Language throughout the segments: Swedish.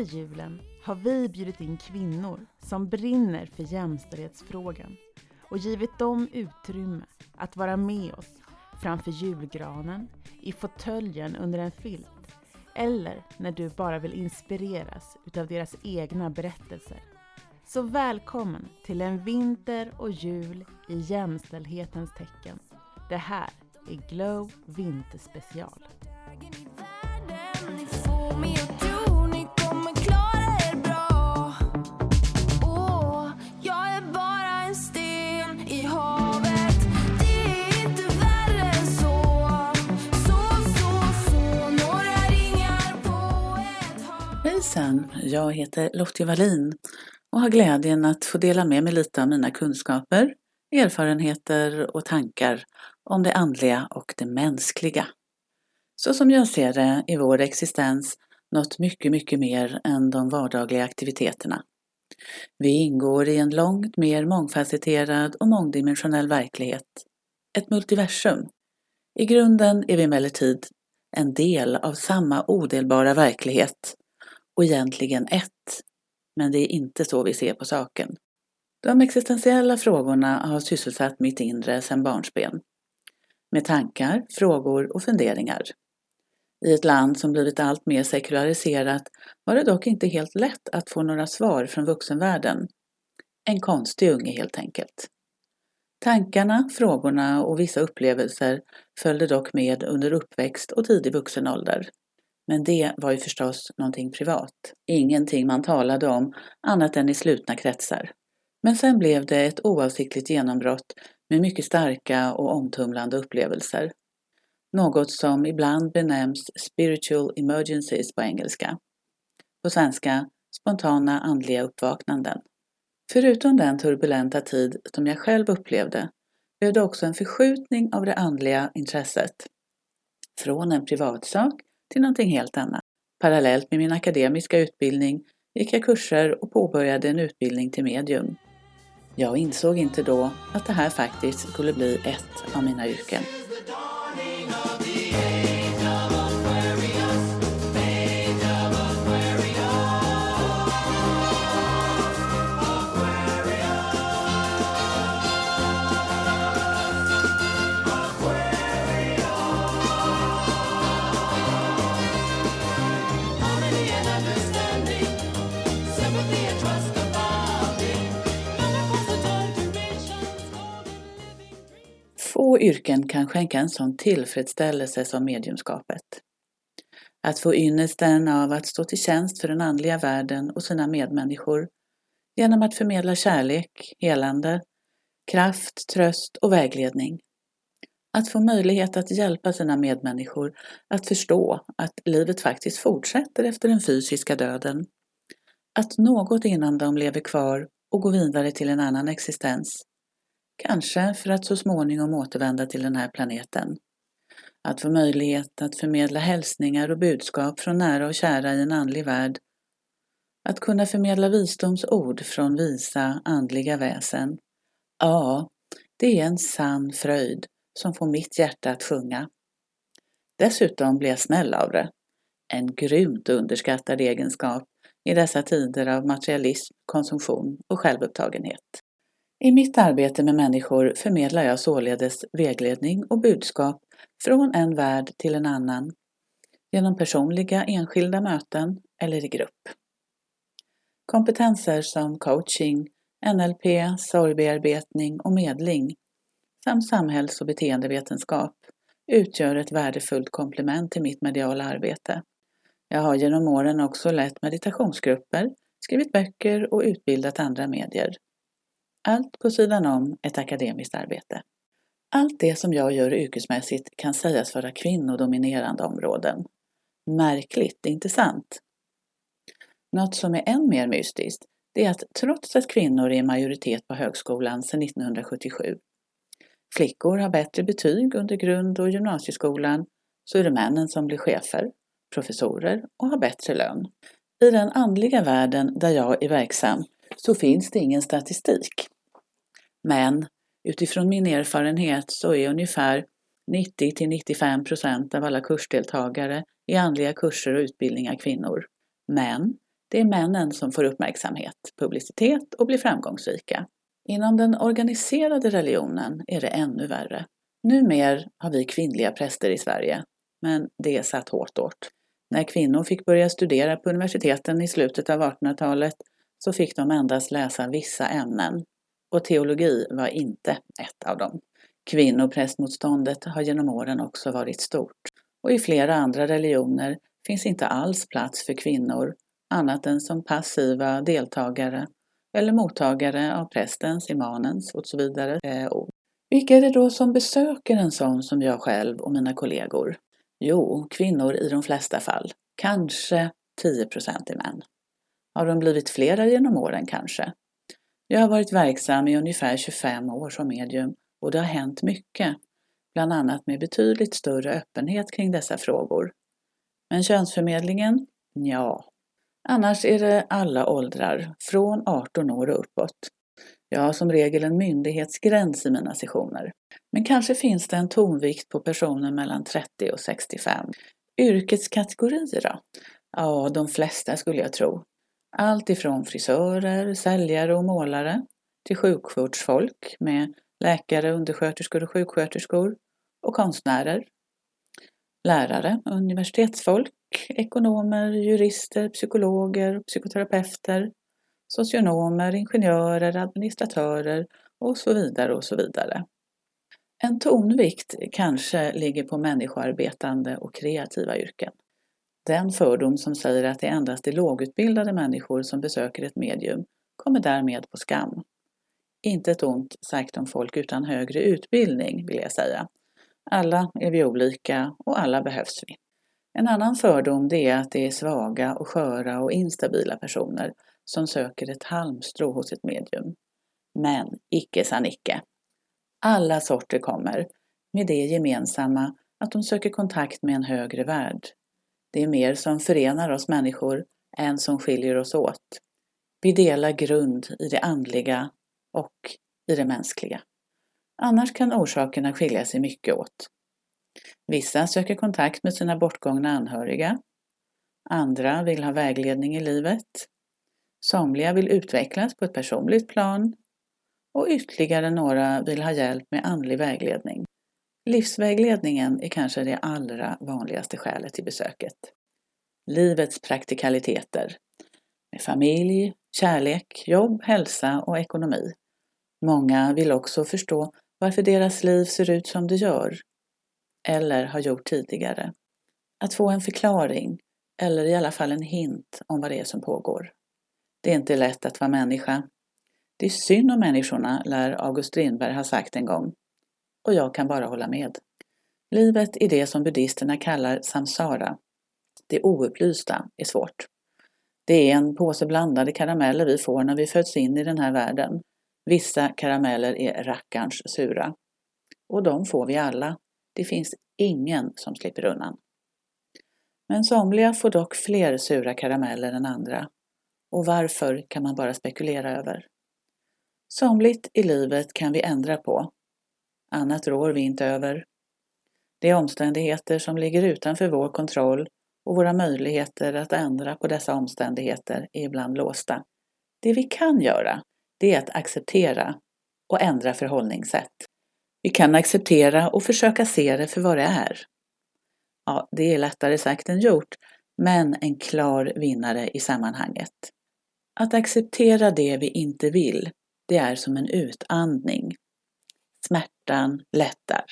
under julen har vi bjudit in kvinnor som brinner för jämställdhetsfrågan och givit dem utrymme att vara med oss framför julgranen, i fåtöljen under en filt eller när du bara vill inspireras utav deras egna berättelser. Så välkommen till en vinter och jul i jämställdhetens tecken. Det här är Glow Vinterspecial. Hejsan! Jag heter Lottie Wallin och har glädjen att få dela med mig lite av mina kunskaper, erfarenheter och tankar om det andliga och det mänskliga. Så som jag ser det är vår existens något mycket, mycket mer än de vardagliga aktiviteterna. Vi ingår i en långt mer mångfacetterad och mångdimensionell verklighet. Ett multiversum. I grunden är vi emellertid en del av samma odelbara verklighet och egentligen ett. Men det är inte så vi ser på saken. De existentiella frågorna har sysselsatt mitt inre sedan barnsben. Med tankar, frågor och funderingar. I ett land som blivit allt mer sekulariserat var det dock inte helt lätt att få några svar från vuxenvärlden. En konstig unge helt enkelt. Tankarna, frågorna och vissa upplevelser följde dock med under uppväxt och tidig vuxen ålder. Men det var ju förstås någonting privat. Ingenting man talade om annat än i slutna kretsar. Men sen blev det ett oavsiktligt genombrott med mycket starka och omtumlande upplevelser. Något som ibland benämns spiritual emergencies på engelska. På svenska spontana andliga uppvaknanden. Förutom den turbulenta tid som jag själv upplevde blev det också en förskjutning av det andliga intresset. Från en privatsak till någonting helt annat. Parallellt med min akademiska utbildning gick jag kurser och påbörjade en utbildning till medium. Jag insåg inte då att det här faktiskt skulle bli ett av mina yrken. Få yrken kan skänka en sån tillfredsställelse som mediumskapet. Att få ynnesten av att stå till tjänst för den andliga världen och sina medmänniskor genom att förmedla kärlek, helande, kraft, tröst och vägledning. Att få möjlighet att hjälpa sina medmänniskor att förstå att livet faktiskt fortsätter efter den fysiska döden. Att något inom dem lever kvar och går vidare till en annan existens. Kanske för att så småningom återvända till den här planeten. Att få möjlighet att förmedla hälsningar och budskap från nära och kära i en andlig värld. Att kunna förmedla visdomsord från visa andliga väsen. Ja, det är en sann fröjd som får mitt hjärta att sjunga. Dessutom blir jag snäll av det. En grymt underskattad egenskap i dessa tider av materialism, konsumtion och självupptagenhet. I mitt arbete med människor förmedlar jag således vägledning och budskap från en värld till en annan genom personliga enskilda möten eller i grupp. Kompetenser som coaching, NLP, sorgbearbetning och medling samt samhälls och beteendevetenskap utgör ett värdefullt komplement till mitt mediala arbete. Jag har genom åren också lett meditationsgrupper, skrivit böcker och utbildat andra medier. Allt på sidan om ett akademiskt arbete. Allt det som jag gör yrkesmässigt kan sägas vara kvinnodominerande områden. Märkligt, inte sant? Något som är än mer mystiskt, det är att trots att kvinnor är i majoritet på högskolan sedan 1977, flickor har bättre betyg under grund och gymnasieskolan, så är det männen som blir chefer, professorer och har bättre lön. I den andliga världen där jag är verksam så finns det ingen statistik. Men utifrån min erfarenhet så är ungefär 90 till 95 procent av alla kursdeltagare i andliga kurser och utbildningar kvinnor. Men Det är männen som får uppmärksamhet, publicitet och blir framgångsrika. Inom den organiserade religionen är det ännu värre. Numer har vi kvinnliga präster i Sverige, men det satt hårt åt. När kvinnor fick börja studera på universiteten i slutet av 1800-talet så fick de endast läsa vissa ämnen och teologi var inte ett av dem. Kvinnoprästmotståndet har genom åren också varit stort och i flera andra religioner finns inte alls plats för kvinnor annat än som passiva deltagare eller mottagare av prästens, imanens och så vidare eh, ord. Vilka är det då som besöker en sån som jag själv och mina kollegor? Jo, kvinnor i de flesta fall. Kanske 10 procent är män. Har de blivit flera genom åren kanske? Jag har varit verksam i ungefär 25 år som medium och det har hänt mycket, bland annat med betydligt större öppenhet kring dessa frågor. Men könsförmedlingen? Ja. Annars är det alla åldrar, från 18 år och uppåt. Jag har som regel en myndighetsgräns i mina sessioner. Men kanske finns det en tonvikt på personer mellan 30 och 65. Yrkeskategorier då? Ja, de flesta skulle jag tro. Allt ifrån frisörer, säljare och målare till sjukvårdsfolk med läkare, undersköterskor och sjuksköterskor och konstnärer. Lärare, universitetsfolk, ekonomer, jurister, psykologer, psykoterapeuter, socionomer, ingenjörer, administratörer och så vidare och så vidare. En tonvikt kanske ligger på människoarbetande och kreativa yrken. Den fördom som säger att det endast är lågutbildade människor som besöker ett medium kommer därmed på skam. Inte ett ont sagt om folk utan högre utbildning, vill jag säga. Alla är vi olika och alla behövs vi. En annan fördom det är att det är svaga och sköra och instabila personer som söker ett halmstrå hos ett medium. Men icke sa Nicke. Alla sorter kommer, med det gemensamma att de söker kontakt med en högre värld. Det är mer som förenar oss människor än som skiljer oss åt. Vi delar grund i det andliga och i det mänskliga. Annars kan orsakerna skilja sig mycket åt. Vissa söker kontakt med sina bortgångna anhöriga. Andra vill ha vägledning i livet. Somliga vill utvecklas på ett personligt plan och ytterligare några vill ha hjälp med andlig vägledning. Livsvägledningen är kanske det allra vanligaste skälet till besöket. Livets praktikaliteter med familj, kärlek, jobb, hälsa och ekonomi. Många vill också förstå varför deras liv ser ut som det gör eller har gjort tidigare. Att få en förklaring eller i alla fall en hint om vad det är som pågår. Det är inte lätt att vara människa. Det är synd om människorna, lär August Strindberg ha sagt en gång. Och jag kan bara hålla med. Livet i det som buddhisterna kallar samsara. Det oupplysta är svårt. Det är en påse blandade karameller vi får när vi föds in i den här världen. Vissa karameller är rackarns sura. Och de får vi alla. Det finns ingen som slipper undan. Men somliga får dock fler sura karameller än andra. Och varför kan man bara spekulera över. Somligt i livet kan vi ändra på. Annat rår vi inte över. Det är omständigheter som ligger utanför vår kontroll och våra möjligheter att ändra på dessa omständigheter är ibland låsta. Det vi kan göra, det är att acceptera och ändra förhållningssätt. Vi kan acceptera och försöka se det för vad det är. Ja, det är lättare sagt än gjort, men en klar vinnare i sammanhanget. Att acceptera det vi inte vill, det är som en utandning. Smärtan lättar.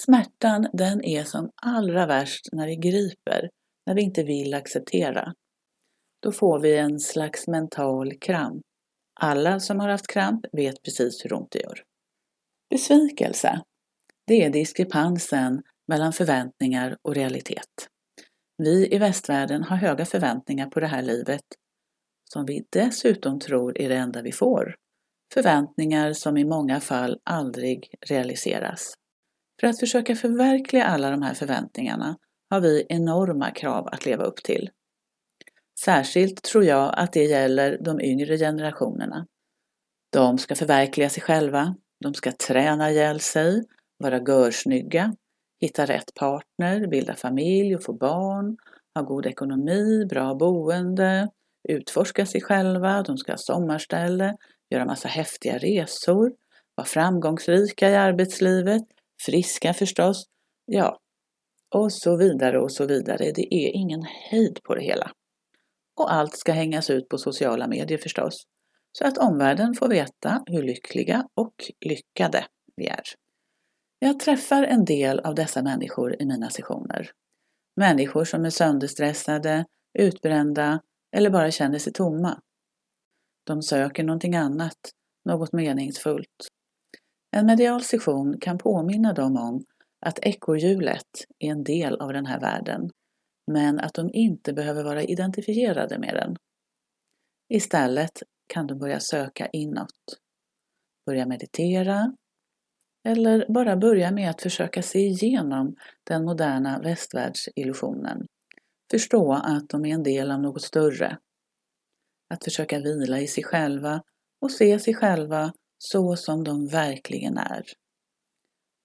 Smärtan, den är som allra värst när det griper, när vi inte vill acceptera. Då får vi en slags mental kramp. Alla som har haft kramp vet precis hur ont det gör. Besvikelse, det är diskrepansen mellan förväntningar och realitet. Vi i västvärlden har höga förväntningar på det här livet som vi dessutom tror är det enda vi får. Förväntningar som i många fall aldrig realiseras. För att försöka förverkliga alla de här förväntningarna har vi enorma krav att leva upp till. Särskilt tror jag att det gäller de yngre generationerna. De ska förverkliga sig själva, de ska träna ihjäl sig, vara görsnygga, hitta rätt partner, bilda familj och få barn, ha god ekonomi, bra boende, utforska sig själva, de ska ha sommarställe, göra massa häftiga resor, vara framgångsrika i arbetslivet, friska förstås, ja, och så vidare och så vidare. Det är ingen hejd på det hela. Och allt ska hängas ut på sociala medier förstås, så att omvärlden får veta hur lyckliga och lyckade vi är. Jag träffar en del av dessa människor i mina sessioner. Människor som är sönderstressade, utbrända eller bara känner sig tomma. De söker någonting annat, något meningsfullt. En medial session kan påminna dem om att ekorrhjulet är en del av den här världen, men att de inte behöver vara identifierade med den. Istället kan de börja söka inåt. Börja meditera, eller bara börja med att försöka se igenom den moderna västvärldsillusionen. Förstå att de är en del av något större. Att försöka vila i sig själva och se sig själva så som de verkligen är.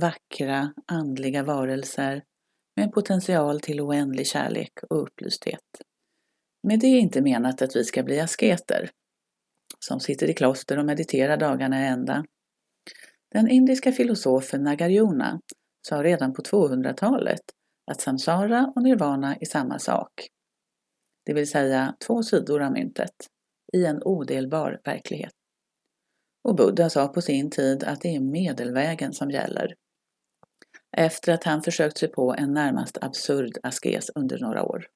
Vackra, andliga varelser med potential till oändlig kärlek och upplysthet. Med det är inte menat att vi ska bli asketer som sitter i kloster och mediterar dagarna i ända den indiska filosofen Nagarjuna sa redan på 200-talet att samsara och nirvana är samma sak. Det vill säga två sidor av myntet, i en odelbar verklighet. Och Buddha sa på sin tid att det är medelvägen som gäller. Efter att han försökt sig på en närmast absurd askes under några år.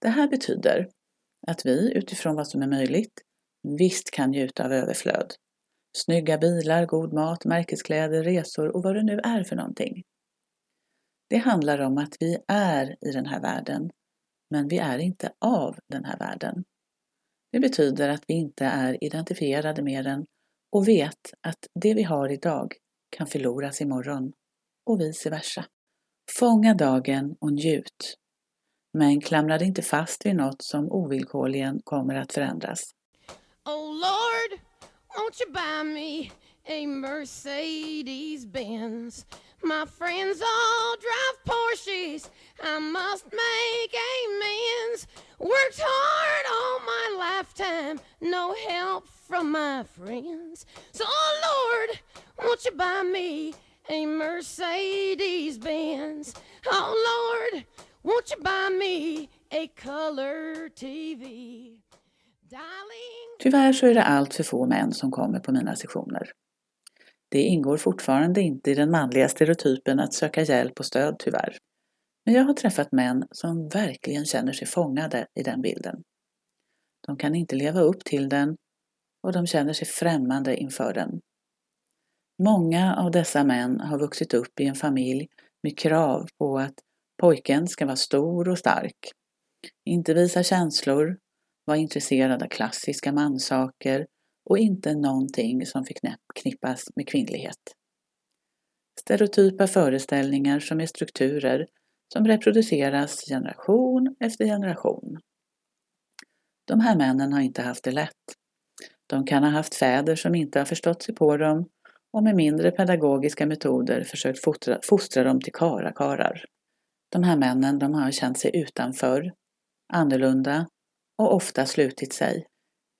Det här betyder att vi utifrån vad som är möjligt visst kan njuta av överflöd Snygga bilar, god mat, märkeskläder, resor och vad det nu är för någonting. Det handlar om att vi är i den här världen, men vi är inte av den här världen. Det betyder att vi inte är identifierade med den och vet att det vi har idag kan förloras imorgon och vice versa. Fånga dagen och njut. Men klamra dig inte fast vid något som ovillkorligen kommer att förändras. Oh Lord, won't you buy me a Mercedes Benz? My friends all drive Porsches. I must make amends. Worked hard all my lifetime, no help from my friends. So, oh Lord, won't you buy me a Mercedes Benz? Oh Lord, won't you buy me a color TV? Tyvärr så är det allt för få män som kommer på mina sessioner. Det ingår fortfarande inte i den manliga stereotypen att söka hjälp och stöd tyvärr. Men jag har träffat män som verkligen känner sig fångade i den bilden. De kan inte leva upp till den och de känner sig främmande inför den. Många av dessa män har vuxit upp i en familj med krav på att pojken ska vara stor och stark, inte visa känslor, vara intresserad av klassiska mansaker och inte någonting som förknippas med kvinnlighet. Stereotypa föreställningar som är strukturer som reproduceras generation efter generation. De här männen har inte haft det lätt. De kan ha haft fäder som inte har förstått sig på dem och med mindre pedagogiska metoder försökt fostra, fostra dem till karakarar. De här männen de har känt sig utanför, annorlunda och ofta slutit sig.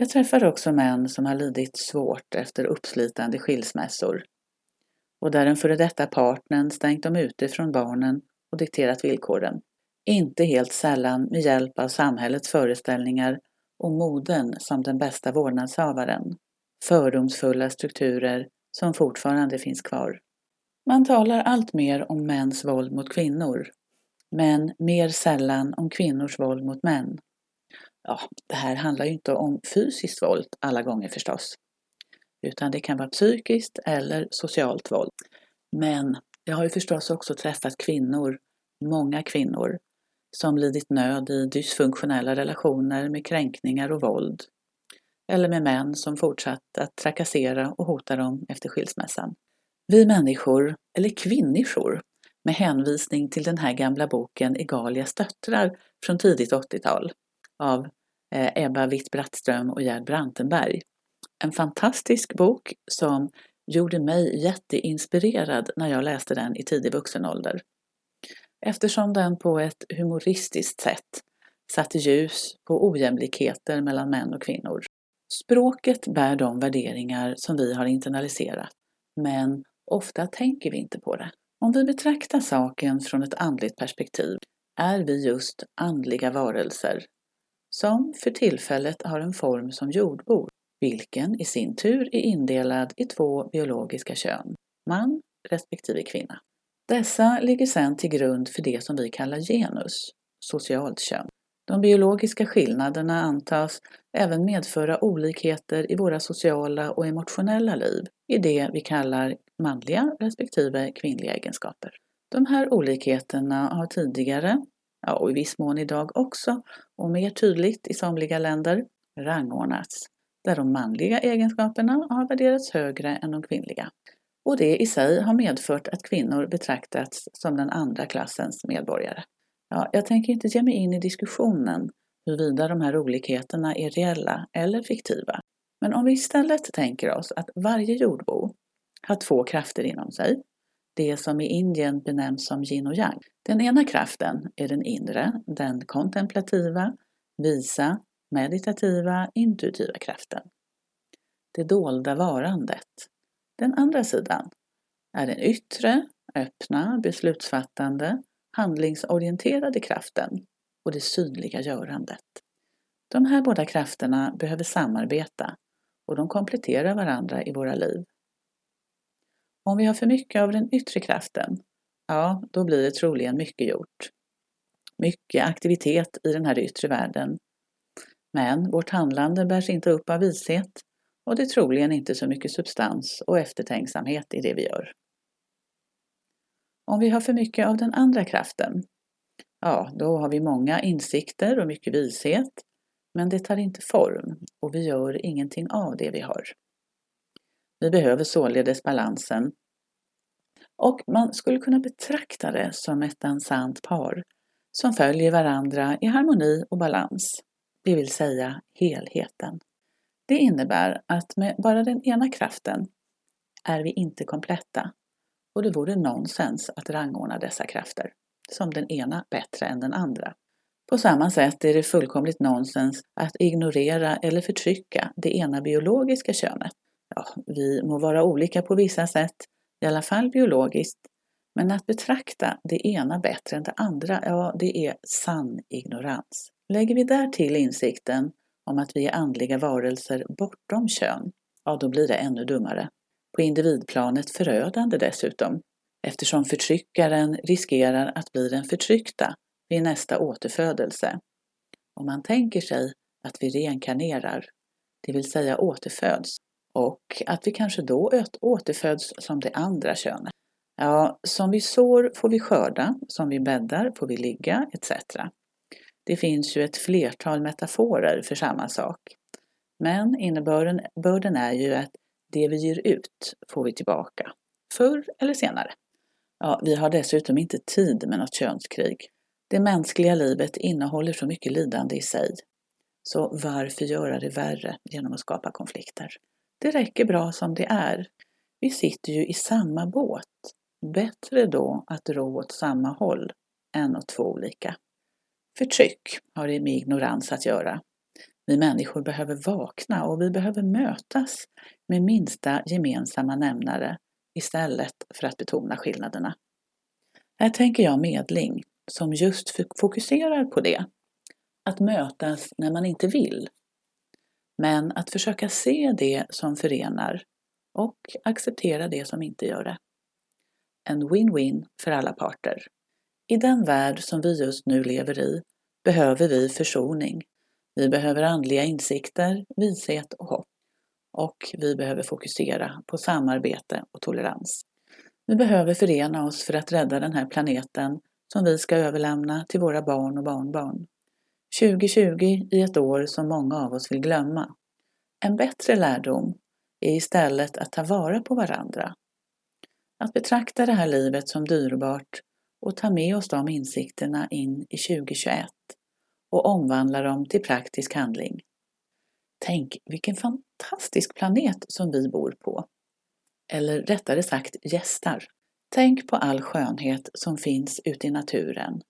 Jag träffar också män som har lidit svårt efter uppslitande skilsmässor och där den före detta partnern stängt dem ute från barnen och dikterat villkoren. Inte helt sällan med hjälp av samhällets föreställningar om moden som den bästa vårdnadshavaren. Fördomsfulla strukturer som fortfarande finns kvar. Man talar allt mer om mäns våld mot kvinnor, men mer sällan om kvinnors våld mot män ja, det här handlar ju inte om fysiskt våld alla gånger förstås. Utan det kan vara psykiskt eller socialt våld. Men jag har ju förstås också träffat kvinnor, många kvinnor, som lidit nöd i dysfunktionella relationer med kränkningar och våld. Eller med män som fortsatt att trakassera och hota dem efter skilsmässan. Vi människor, eller kvinniskor, med hänvisning till den här gamla boken Egalias döttrar från tidigt 80-tal, av eh, Ebba Witt-Brattström och Gerd Brantenberg. En fantastisk bok som gjorde mig jätteinspirerad när jag läste den i tidig vuxen ålder. Eftersom den på ett humoristiskt sätt satte ljus på ojämlikheter mellan män och kvinnor. Språket bär de värderingar som vi har internaliserat, men ofta tänker vi inte på det. Om vi betraktar saken från ett andligt perspektiv är vi just andliga varelser som för tillfället har en form som jordbor, vilken i sin tur är indelad i två biologiska kön, man respektive kvinna. Dessa ligger sedan till grund för det som vi kallar genus, socialt kön. De biologiska skillnaderna antas även medföra olikheter i våra sociala och emotionella liv, i det vi kallar manliga respektive kvinnliga egenskaper. De här olikheterna har tidigare, ja, och i viss mån idag också, och mer tydligt i somliga länder, rangordnats, där de manliga egenskaperna har värderats högre än de kvinnliga. Och det i sig har medfört att kvinnor betraktats som den andra klassens medborgare. Ja, jag tänker inte ge mig in i diskussionen huruvida de här olikheterna är reella eller fiktiva. Men om vi istället tänker oss att varje jordbo har två krafter inom sig, det som i Indien benämns som yin och yang. Den ena kraften är den inre, den kontemplativa, visa, meditativa, intuitiva kraften. Det dolda varandet. Den andra sidan är den yttre, öppna, beslutsfattande, handlingsorienterade kraften och det synliga görandet. De här båda krafterna behöver samarbeta och de kompletterar varandra i våra liv. Om vi har för mycket av den yttre kraften, ja, då blir det troligen mycket gjort. Mycket aktivitet i den här yttre världen. Men vårt handlande bärs inte upp av vishet och det är troligen inte så mycket substans och eftertänksamhet i det vi gör. Om vi har för mycket av den andra kraften, ja, då har vi många insikter och mycket vishet, men det tar inte form och vi gör ingenting av det vi har. Vi behöver således balansen och man skulle kunna betrakta det som ett dansant par som följer varandra i harmoni och balans, det vill säga helheten. Det innebär att med bara den ena kraften är vi inte kompletta och det vore nonsens att rangordna dessa krafter som den ena bättre än den andra. På samma sätt är det fullkomligt nonsens att ignorera eller förtrycka det ena biologiska könet. Ja, vi må vara olika på vissa sätt, i alla fall biologiskt, men att betrakta det ena bättre än det andra, ja, det är sann ignorans. Lägger vi där till insikten om att vi är andliga varelser bortom kön, ja, då blir det ännu dummare. På individplanet förödande dessutom, eftersom förtryckaren riskerar att bli den förtryckta vid nästa återfödelse. Om man tänker sig att vi reinkarnerar, det vill säga återföds, och att vi kanske då återföds som det andra könet. Ja, som vi sår får vi skörda, som vi bäddar får vi ligga, etc. Det finns ju ett flertal metaforer för samma sak. Men innebörden är ju att det vi ger ut får vi tillbaka, förr eller senare. Ja, vi har dessutom inte tid med något könskrig. Det mänskliga livet innehåller så mycket lidande i sig. Så varför göra det värre genom att skapa konflikter? Det räcker bra som det är. Vi sitter ju i samma båt. Bättre då att ro åt samma håll än åt två olika. Förtryck har det med ignorans att göra. Vi människor behöver vakna och vi behöver mötas med minsta gemensamma nämnare istället för att betona skillnaderna. Här tänker jag medling som just fokuserar på det. Att mötas när man inte vill. Men att försöka se det som förenar och acceptera det som inte gör det. En win-win för alla parter. I den värld som vi just nu lever i behöver vi försoning. Vi behöver andliga insikter, vishet och hopp. Och vi behöver fokusera på samarbete och tolerans. Vi behöver förena oss för att rädda den här planeten som vi ska överlämna till våra barn och barnbarn. 2020 i ett år som många av oss vill glömma. En bättre lärdom är istället att ta vara på varandra. Att betrakta det här livet som dyrbart och ta med oss de insikterna in i 2021 och omvandla dem till praktisk handling. Tänk vilken fantastisk planet som vi bor på. Eller rättare sagt gästar. Tänk på all skönhet som finns ute i naturen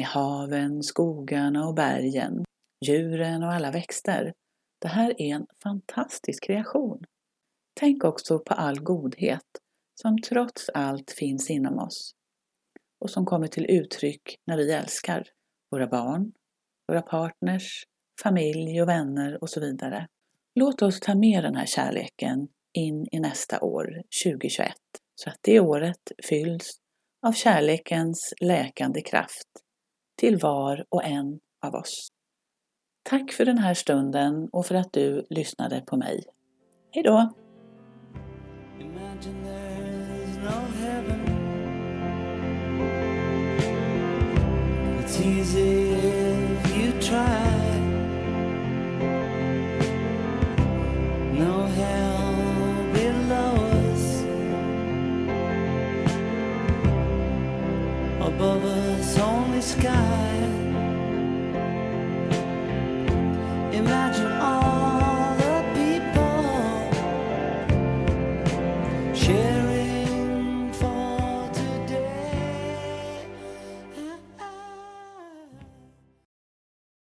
med haven, skogarna och bergen, djuren och alla växter. Det här är en fantastisk kreation. Tänk också på all godhet som trots allt finns inom oss och som kommer till uttryck när vi älskar våra barn, våra partners, familj och vänner och så vidare. Låt oss ta med den här kärleken in i nästa år, 2021, så att det året fylls av kärlekens läkande kraft till var och en av oss. Tack för den här stunden och för att du lyssnade på mig. Hej då! It's easy if you try. No hell below us. Above us.